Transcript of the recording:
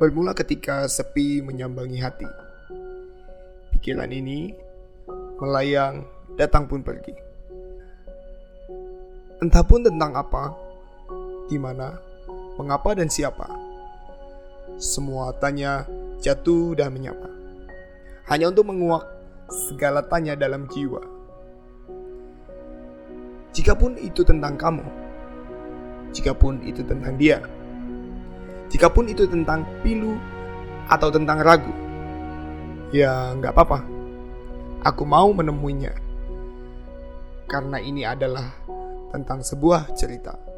bermula ketika sepi menyambangi hati. Pikiran ini melayang, datang pun pergi. Entah pun tentang apa, di mana, mengapa dan siapa. Semua tanya jatuh dan menyapa. Hanya untuk menguak segala tanya dalam jiwa. Jikapun itu tentang kamu, jikapun itu tentang dia, jikapun itu tentang pilu atau tentang ragu, ya nggak apa-apa. Aku mau menemuinya karena ini adalah tentang sebuah cerita.